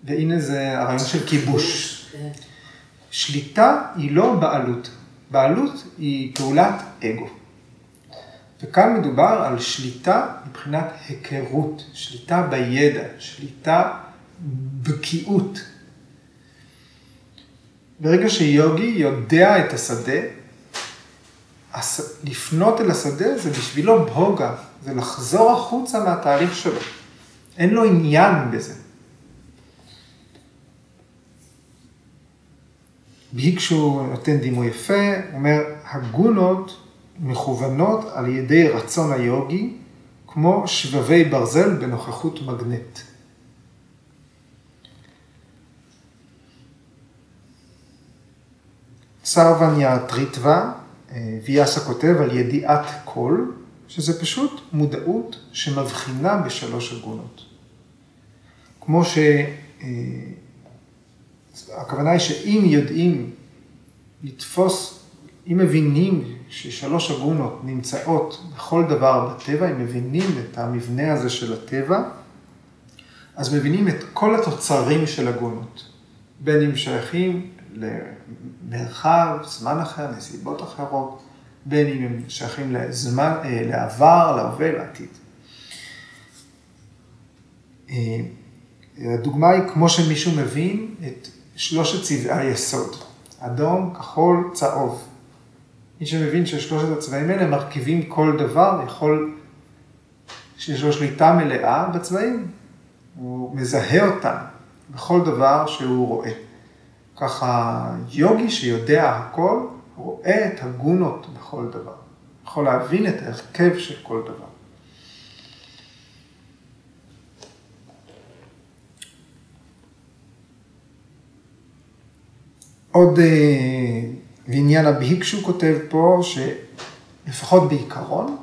והנה זה הרעיון של כיבוש. שליטה היא לא בעלות. בעלות היא פעולת אגו. וכאן מדובר על שליטה מבחינת היכרות, שליטה בידע, שליטה בקיאות. ברגע שיוגי יודע את השדה, לפנות אל השדה זה בשבילו בהוגה, זה לחזור החוצה מהתהליך שלו. אין לו עניין בזה. ביקשו נותן דימוי יפה, אומר, הגונות מכוונות על ידי רצון היוגי, כמו שבבי ברזל בנוכחות מגנט. סרבניה טריטווה, ויאסה כותב על ידיעת קול, שזה פשוט מודעות שמבחינה בשלוש אגונות. כמו ש... הכוונה היא שאם יודעים לתפוס, אם מבינים ששלוש אגונות נמצאות בכל דבר בטבע, אם מבינים את המבנה הזה של הטבע, אז מבינים את כל התוצרים של אגונות, בין אם שייכים למרחב, זמן אחר, נסיבות אחרות, בין אם הם שייכים לזמן, אה, לעבר, להווה, לעתיד. אה, הדוגמה היא כמו שמישהו מבין את שלושת צבעי היסוד, אדום, כחול, צהוב. מי שמבין ששלושת הצבעים האלה מרכיבים כל דבר, יכול, שיש לו שליטה מלאה בצבעים, הוא מזהה אותם בכל דבר שהוא רואה. ככה יוגי שיודע הכל, רואה את הגונות בכל דבר. יכול להבין את ההרכב של כל דבר. עוד בעניין אה, הבהיקשו כותב פה, שלפחות בעיקרון,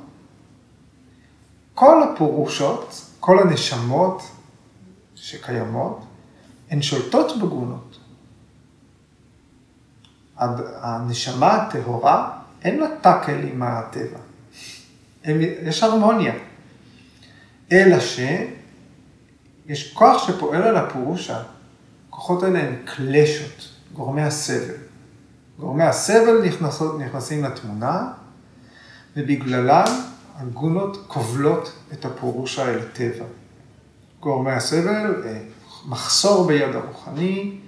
כל הפורושות, כל הנשמות שקיימות, הן שולטות בגונות. הנשמה הטהורה, אין לה טאקל עם הטבע. יש הרמוניה. אלא שיש כוח שפועל על הפורושה, הכוחות האלה הם קלשות, גורמי הסבל. גורמי הסבל נכנסות, נכנסים לתמונה, ובגללם הגונות כובלות את הפורושה אל הטבע. גורמי הסבל, אה, מחסור ביד הרוחני,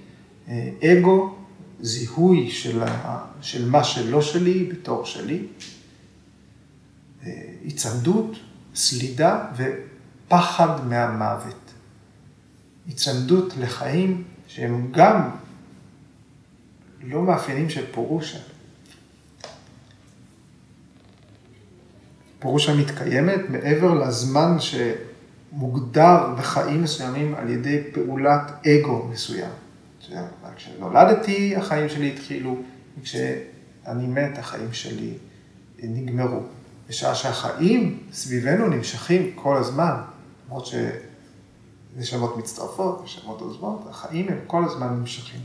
אה, אגו, זיהוי של, ה, של מה שלא שלי בתור שלי, אה, היצמדות, סלידה ופחד מהמוות. היצמדות לחיים שהם גם לא מאפיינים של פורושה. פורושה מתקיימת מעבר לזמן שמוגדר בחיים מסוימים על ידי פעולת אגו מסוים. כשנולדתי, החיים שלי התחילו, וכשאני מת, החיים שלי נגמרו. בשעה שהחיים סביבנו נמשכים כל הזמן, למרות שנשמות מצטרפות, נשמות עוזבות, החיים הם כל הזמן נמשכים.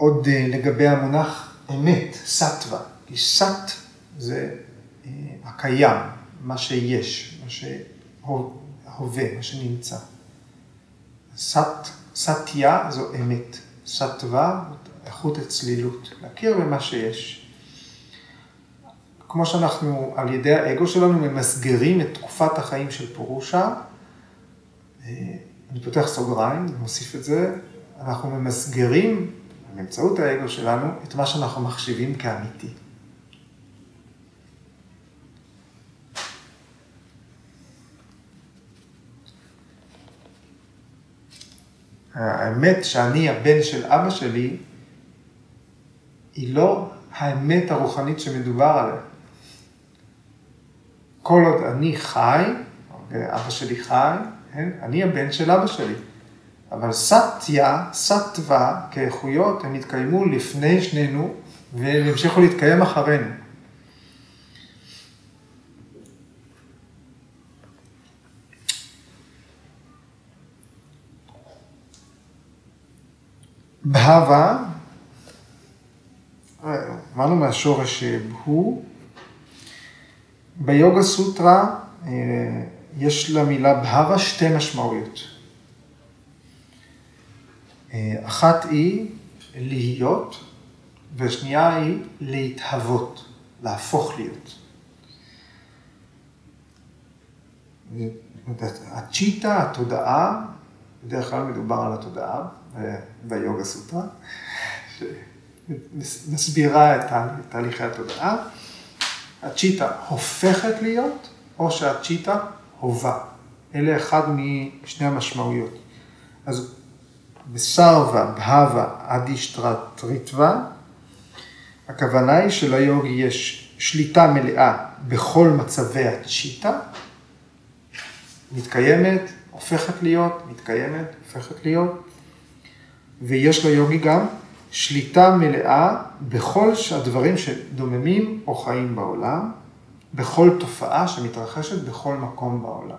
עוד אה, לגבי המונח אמת, סטווה, כי סט זה אה, הקיים, מה שיש, מה שהווה, מה שנמצא. סט, סטיה זו אמת, סטווה איכות הצלילות, להכיר במה שיש. כמו שאנחנו על ידי האגו שלנו ממסגרים את תקופת החיים של פורושה, אה, אני פותח סוגריים, מוסיף את זה, אנחנו ממסגרים באמצעות האגו שלנו את מה שאנחנו מחשיבים כאמיתי. האמת שאני הבן של אבא שלי, היא לא האמת הרוחנית שמדובר עליה. כל עוד אני חי, ואבא שלי חי, כן? אני הבן של אבא שלי. אבל סטיה, סטווה, כאיכויות, הם התקיימו לפני שנינו, והם המשיכו להתקיים אחרינו. בהווה, אמרנו מהשורש בהו, ביוגה סוטרה אה, יש למילה בהווה שתי משמעויות. אה, אחת היא להיות, והשנייה היא להתהוות, להפוך להיות. הצ'יטה, התודעה, בדרך כלל מדובר על התודעה ביוגה סוטרה, שמסבירה את תהליכי התודעה. הצ'יטה הופכת להיות, או שהצ'יטה הובה. אלה אחד משני המשמעויות. אז בסרווה, בהווה, אדישטרטריטווה, הכוונה היא שליוגי יש שליטה מלאה בכל מצבי הצ'יטה, מתקיימת, הופכת להיות, מתקיימת, הופכת להיות, ויש ליוגי גם שליטה מלאה בכל הדברים שדוממים או חיים בעולם, בכל תופעה שמתרחשת בכל מקום בעולם.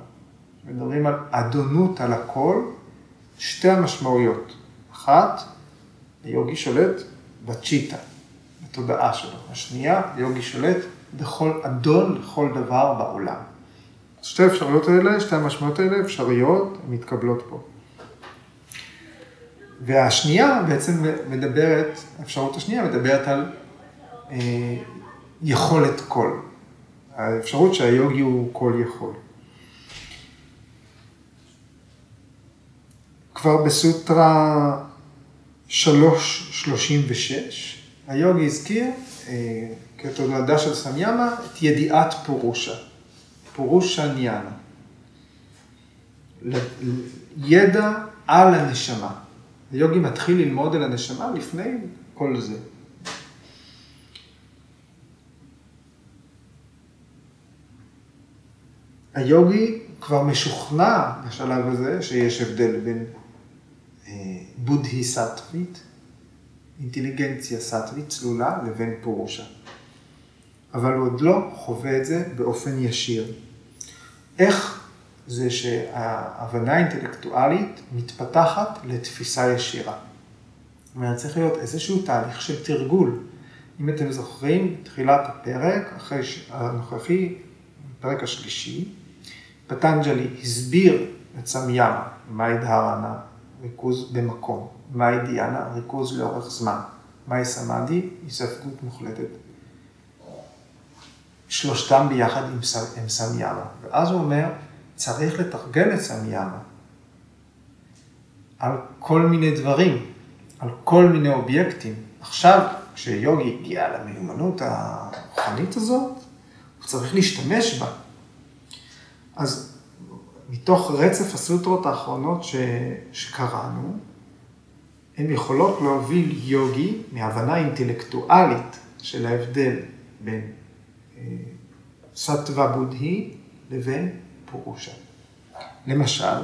מדברים על אדונות על הכל, שתי המשמעויות. אחת, היוגי שולט בצ'יטה, בתודעה שלו. השנייה, היוגי שולט בכל אדון לכל דבר בעולם. שתי האפשרויות האלה, שתי המשמעויות האלה אפשריות, מתקבלות פה. והשנייה בעצם מדברת, האפשרות השנייה מדברת על אה, יכולת קול. האפשרות שהיוגי הוא קול יכול. כבר בסוטרה 336, היוגי הזכיר אה, כתולדה של סמיאמה את ידיעת פורושה, פורושה ניאנה. ידע על הנשמה. היוגי מתחיל ללמוד על הנשמה לפני כל זה. היוגי כבר משוכנע בשלב הזה שיש הבדל בין בודהי סטווית, אינטליגנציה סטווית צלולה, לבין פורושה. אבל הוא עוד לא חווה את זה באופן ישיר. איך זה שההבנה האינטלקטואלית מתפתחת לתפיסה ישירה. זאת אומרת, צריך להיות איזשהו תהליך של תרגול. אם אתם זוכרים, תחילת הפרק, אחרי הנוכחי, הפרק השלישי, פטנג'לי הסביר את סמיאמה, מהי דהרנה, ריכוז במקום, מהי דיאנה, ריכוז לאורך זמן, מהי סמאדי, היספגות מוחלטת. שלושתם ביחד עם, עם סמיאמה. ואז הוא אומר, צריך לתרגל את סמיאמה על כל מיני דברים, על כל מיני אובייקטים. עכשיו, כשיוגי הגיע למיומנות הרוחנית הזאת, הוא צריך להשתמש בה. אז מתוך רצף הסוטרות האחרונות ש... שקראנו, הן יכולות להוביל יוגי מהבנה אינטלקטואלית של ההבדל בין אה, סטווה בודהי לבין פורושה. למשל,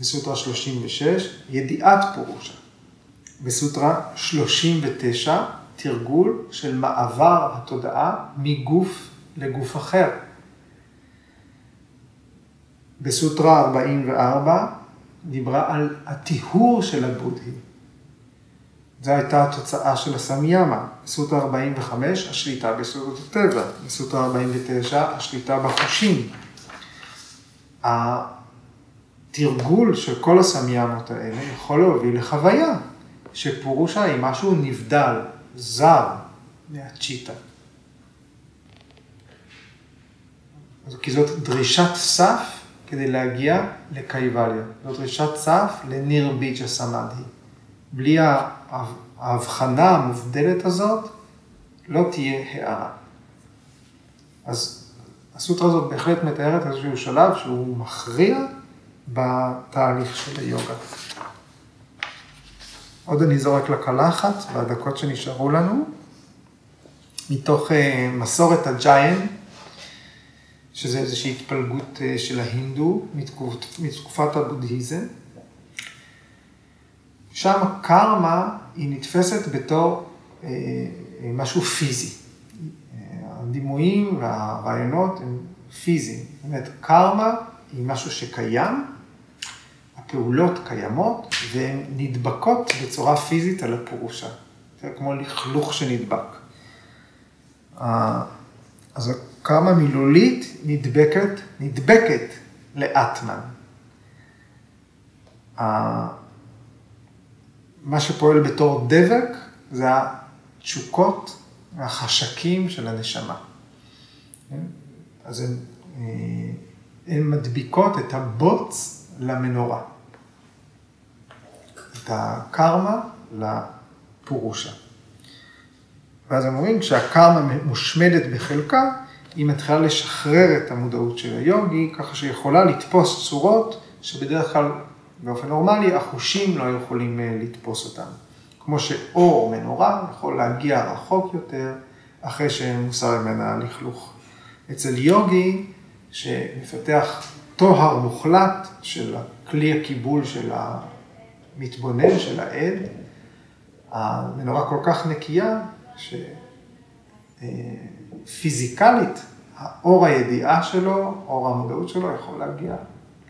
בסוטרה 36, ידיעת פורושה. בסוטרה 39, תרגול של מעבר התודעה מגוף לגוף אחר. בסוטרה 44 דיברה על הטיהור של הבודהי. זו הייתה התוצאה של הסמיאמה. בסוטרה 45, השליטה בסודות הטבע. בסוטרה 49, השליטה בחושים. התרגול של כל הסמיאמות האלה יכול להוביל לחוויה, שפורושה היא משהו נבדל, זר, מהצ'יטה. כי זאת דרישת סף כדי להגיע לקייבליה. זאת דרישת סף לניר ביצ'ה סמאדי. בלי ההבחנה המובדלת הזאת, לא תהיה הערה. אז הסוטרה הזאת בהחלט מתארת איזשהו שלב שהוא מכריע בתהליך של היוגה. עוד אני זורק לקלחת בדקות שנשארו לנו, מתוך uh, מסורת הג'יין, שזה איזושהי התפלגות uh, של ההינדו מתקופ, מתקופת הבודהיזם. שם הקרמה היא נתפסת בתור uh, משהו פיזי. הדימויים והרעיונות הם פיזיים. זאת אומרת, קרמה היא משהו שקיים, הפעולות קיימות והן נדבקות בצורה פיזית על הפורושה. זה כמו לכלוך שנדבק. אז הקרמה מילולית נדבקת, נדבקת לאטמן. מה שפועל בתור דבק זה התשוקות והחשקים של הנשמה. אז הן, אה, הן מדביקות את הבוץ למנורה. את הקרמה לפורושה. ואז אומרים, כשהקרמה מושמדת בחלקה, היא מתחילה לשחרר את המודעות של היוגי, ככה שהיא יכולה לתפוס צורות שבדרך כלל, באופן נורמלי, החושים לא יכולים אה, לתפוס אותן. כמו שאור מנורה יכול להגיע רחוק יותר אחרי שמוסר ממנה לכלוך. אצל יוגי, שמפתח טוהר מוחלט של כלי הקיבול של המתבונן, של העד, המנורה כל כך נקייה, שפיזיקלית, האור הידיעה שלו, אור המודעות שלו, יכול להגיע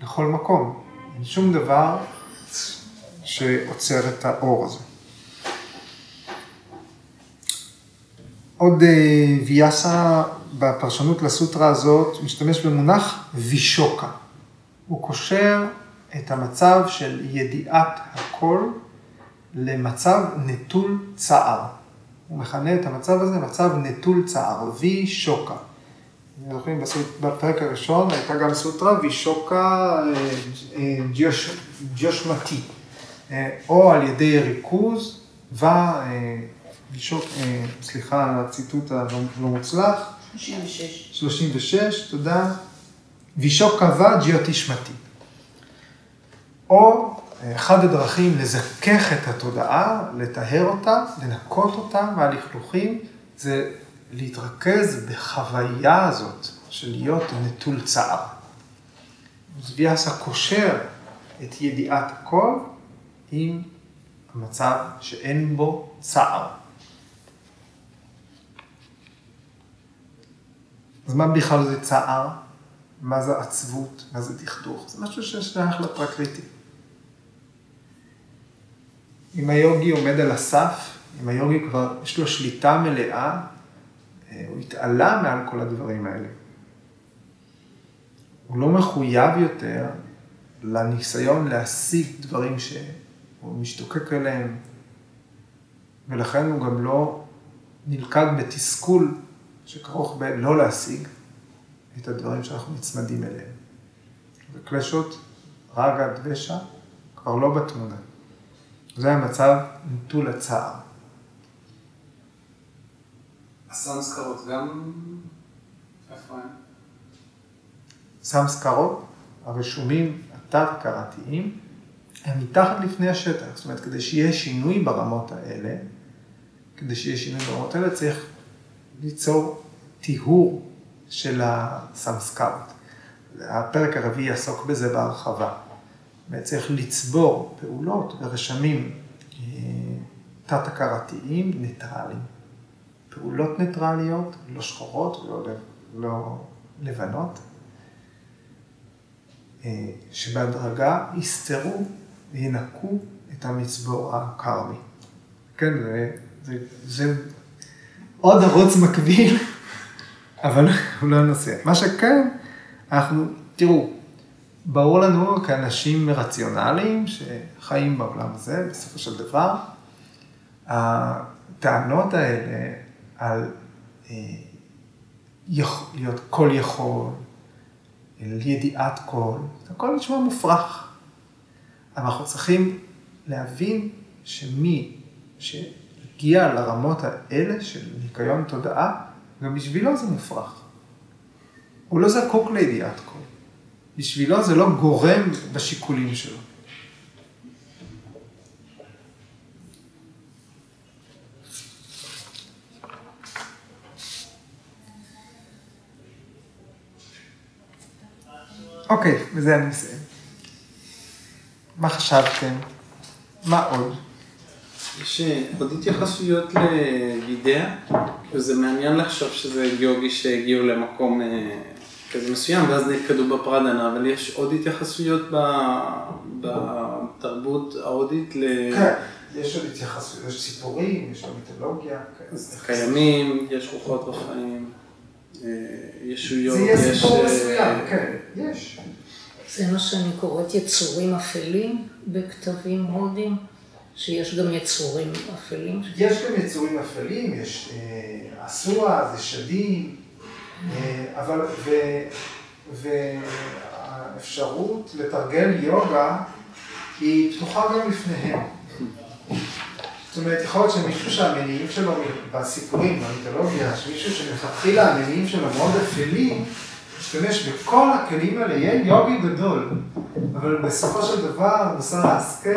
לכל מקום. אין שום דבר שעוצר את האור הזה. עוד אה, ויאסה בפרשנות לסוטרה הזאת משתמש במונח וישוקה. הוא קושר את המצב של ידיעת הכל למצב נטול צער. הוא מכנה את המצב הזה מצב נטול צער, וישוקה. זוכרים, בפרק הראשון הייתה גם סוטרה וישוקה אה, אה, ג'יושמתי, או על ידי ריכוז ו... גישות, אה, סליחה על הציטוט הלא מוצלח.
36.
36, תודה. וישוק קבע ג'יוטישמתי. או אחד הדרכים לזכך את התודעה, לטהר אותה, לנקות אותה מהלכלוכים, זה להתרכז בחוויה הזאת של להיות נטול צער. זביאסה קושר את ידיעת הכל עם המצב שאין בו צער. אז מה בכלל זה צער? מה זה עצבות? מה זה דכדוך? זה משהו ששייך לפרקריטי. אם היוגי עומד על הסף, אם היוגי כבר יש לו שליטה מלאה, אה, הוא התעלה מעל כל הדברים האלה. הוא לא מחויב יותר לניסיון להשיג דברים שהוא משתוקק אליהם, ולכן הוא גם לא נלכד בתסכול שכרוך בלא להשיג את הדברים שאנחנו נצמדים אליהם. וקלשות, רגע, דבשה, כבר לא בתמונה. זה המצב נטול הצער.
הסמסקרות גם... איפה הם?
סמסקרות, הרשומים התת-הכרתיים, הם מתחת לפני השטח. זאת אומרת, כדי שיהיה שינוי ברמות האלה, כדי שיהיה שינוי ברמות האלה, צריך ליצור טיהור של הסמסקרות. הפרק הרביעי יעסוק בזה בהרחבה. צריך לצבור פעולות ורשמים אה, תת-הכרתיים ניטרליים. פעולות ניטרליות, לא שחורות ולא לא לבנות, אה, שבהדרגה יסתרו וינקו את המצבור הכרמי. כן, זה, זה, זה עוד ערוץ מקביל, אבל הוא לא נושא. מה שכן, אנחנו, תראו, ברור לנו כאנשים רציונליים שחיים בעולם הזה, בסופו של דבר, הטענות האלה על אה, להיות כל יכול, ידיעת כל, הכל נשמע מופרך. אבל אנחנו צריכים להבין שמי ש... הגיע לרמות האלה של ניקיון תודעה, גם בשבילו זה מופרך. הוא לא זקוק לידיעת כל. בשבילו זה לא גורם בשיקולים שלו. אוקיי, בזה אני מסיים. מה חשבתם? מה עוד?
יש אה, עוד התייחסויות לידיה, וזה מעניין לחשוב שזה גיאוגי שהגיעו למקום אה, כזה מסוים, ואז נתקדו בפרדנה, אבל יש עוד התייחסויות בתרבות ההודית ל...
כן, יש עוד התייחסויות, יש סיפורים, יש עוד מיתולוגיה. כן,
קיימים, יש רוחות בחיים, אה, ישויות,
יש... זה יהיה סיפור מסוים, כן, יש.
זה מה שאני קוראת יצורים אפלים בכתבים הודים. שיש גם יצורים אפלים?
יש גם יצורים אפלים, יש אה, אסורה, זה שדים, אה, אבל, ו, והאפשרות לתרגל יוגה היא פתוחה גם לפניהם. זאת אומרת, יכול להיות שמישהו שהמניעים שלו בסיפורים, במיתולוגיה, שמישהו שמלכתחילה המניעים שלו מאוד אפלים, משתמש בכל הכלים האלה, יהיה יוגי גדול. אבל בסופו של דבר, מוסר ההשכל,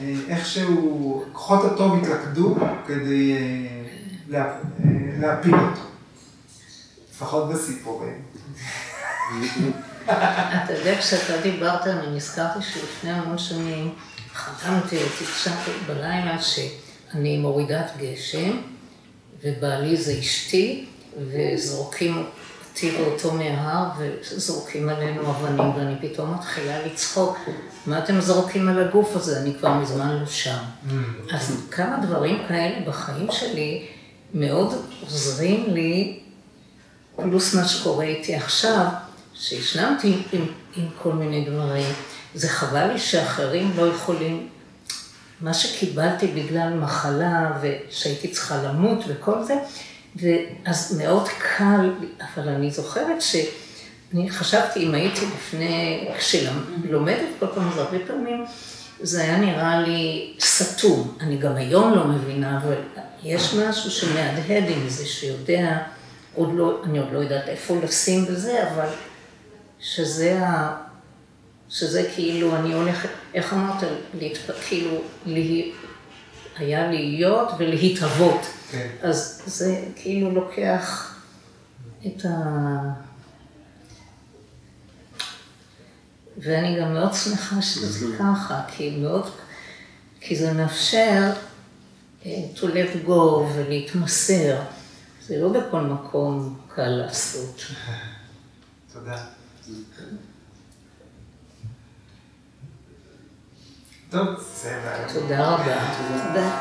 אה, איכשהו כוחות הטוב התלכדו כדי אה, אה, להפיל אותו. לפחות בסיפורים.
אתה יודע, כשאתה דיברת, אני נזכרתי שלפני המון שנים חתמתי, תקשרתי בלילה, אני מורידת גשם, ובעלי זה אשתי, וזורקים אותי ואותו מההר, וזורקים עלינו אבנים, ואני פתאום מתחילה לצחוק. מה אתם זורקים על הגוף הזה? אני כבר מזמן לא שם. אז כמה דברים כאלה בחיים שלי מאוד עוזרים לי, פלוס מה שקורה איתי עכשיו, שהשלמתי עם, עם, עם כל מיני דברים. זה חבל לי שאחרים לא יכולים, מה שקיבלתי בגלל מחלה ושהייתי צריכה למות וכל זה, ואז מאוד קל, אבל אני זוכרת שאני חשבתי, אם הייתי לפני, כשלומדת כל פעם, זה הרבה פעמים, זה היה נראה לי סתום. אני גם היום לא מבינה, אבל יש משהו שמהדהד עם זה, שיודע, עוד לא, אני עוד לא יודעת איפה לשים בזה, אבל שזה ה... שזה כאילו, אני הולכת, איך אמרת, להתפ... כאילו, לה... היה להיות ולהתהוות. כן. אז זה כאילו לוקח את ה... ואני גם מאוד שמחה שזה ככה, כי מאוד, כי זה מאפשר uh, to let go ולהתמסר. זה לא בכל מקום קל לעשות.
תודה. טוב, זה...
תודה רבה. תודה.